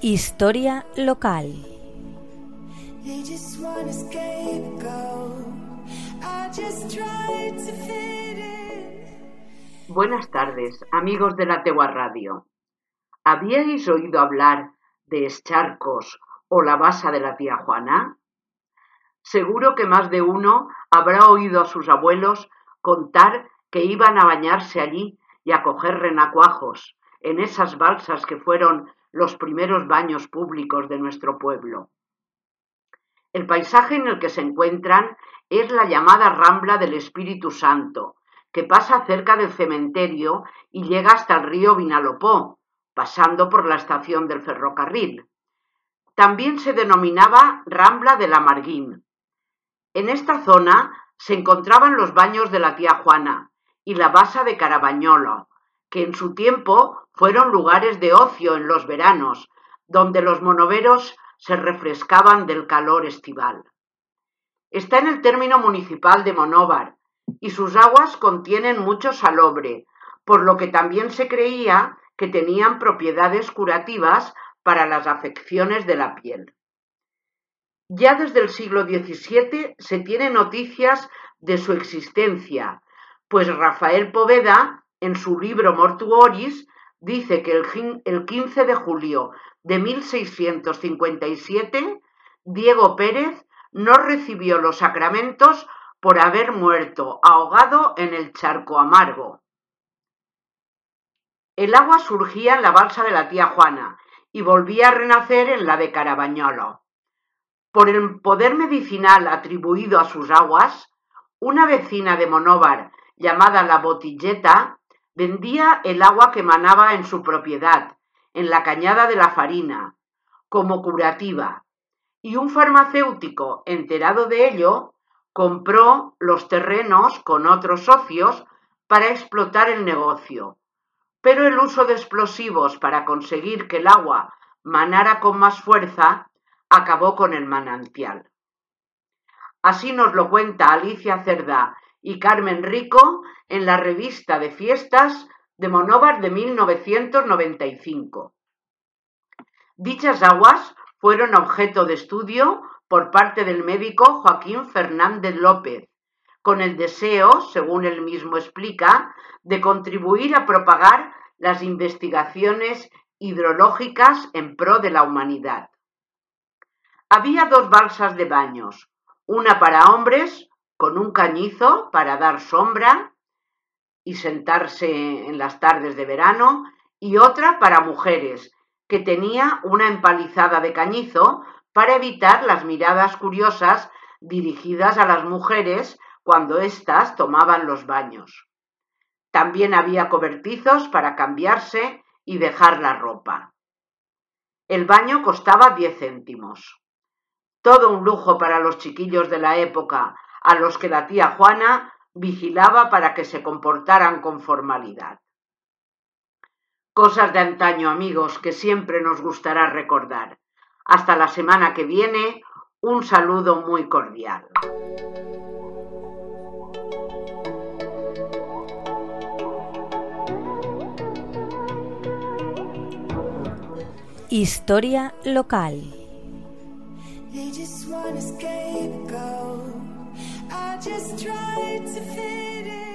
Historia local. Buenas tardes, amigos de la Tegua Radio. ¿Habíais oído hablar de Escharcos o la basa de la tía Juana? Seguro que más de uno habrá oído a sus abuelos contar que iban a bañarse allí y a coger renacuajos en esas balsas que fueron los primeros baños públicos de nuestro pueblo. El paisaje en el que se encuentran es la llamada Rambla del Espíritu Santo, que pasa cerca del cementerio y llega hasta el río Vinalopó, pasando por la estación del ferrocarril. También se denominaba Rambla de la. En esta zona se encontraban los baños de la tía Juana y la basa de Carabañolo, que en su tiempo fueron lugares de ocio en los veranos, donde los monoveros se refrescaban del calor estival. Está en el término municipal de Monóvar y sus aguas contienen mucho salobre, por lo que también se creía que tenían propiedades curativas para las afecciones de la piel. Ya desde el siglo XVII se tiene noticias de su existencia, pues Rafael Poveda en su libro Mortuoris, dice que el 15 de julio de 1657, Diego Pérez no recibió los sacramentos por haber muerto ahogado en el charco amargo. El agua surgía en la balsa de la tía Juana y volvía a renacer en la de Carabañolo. Por el poder medicinal atribuido a sus aguas, una vecina de Monóvar llamada la Botilleta Vendía el agua que manaba en su propiedad, en la cañada de la farina, como curativa, y un farmacéutico, enterado de ello, compró los terrenos con otros socios para explotar el negocio. Pero el uso de explosivos para conseguir que el agua manara con más fuerza acabó con el manantial. Así nos lo cuenta Alicia Cerda y Carmen Rico en la revista de fiestas de Monóvar de 1995. Dichas aguas fueron objeto de estudio por parte del médico Joaquín Fernández López, con el deseo, según él mismo explica, de contribuir a propagar las investigaciones hidrológicas en pro de la humanidad. Había dos balsas de baños, una para hombres con un cañizo para dar sombra y sentarse en las tardes de verano, y otra para mujeres, que tenía una empalizada de cañizo para evitar las miradas curiosas dirigidas a las mujeres cuando éstas tomaban los baños. También había cobertizos para cambiarse y dejar la ropa. El baño costaba diez céntimos. Todo un lujo para los chiquillos de la época, a los que la tía Juana vigilaba para que se comportaran con formalidad. Cosas de antaño, amigos, que siempre nos gustará recordar. Hasta la semana que viene, un saludo muy cordial. Historia local. just tried to fit in.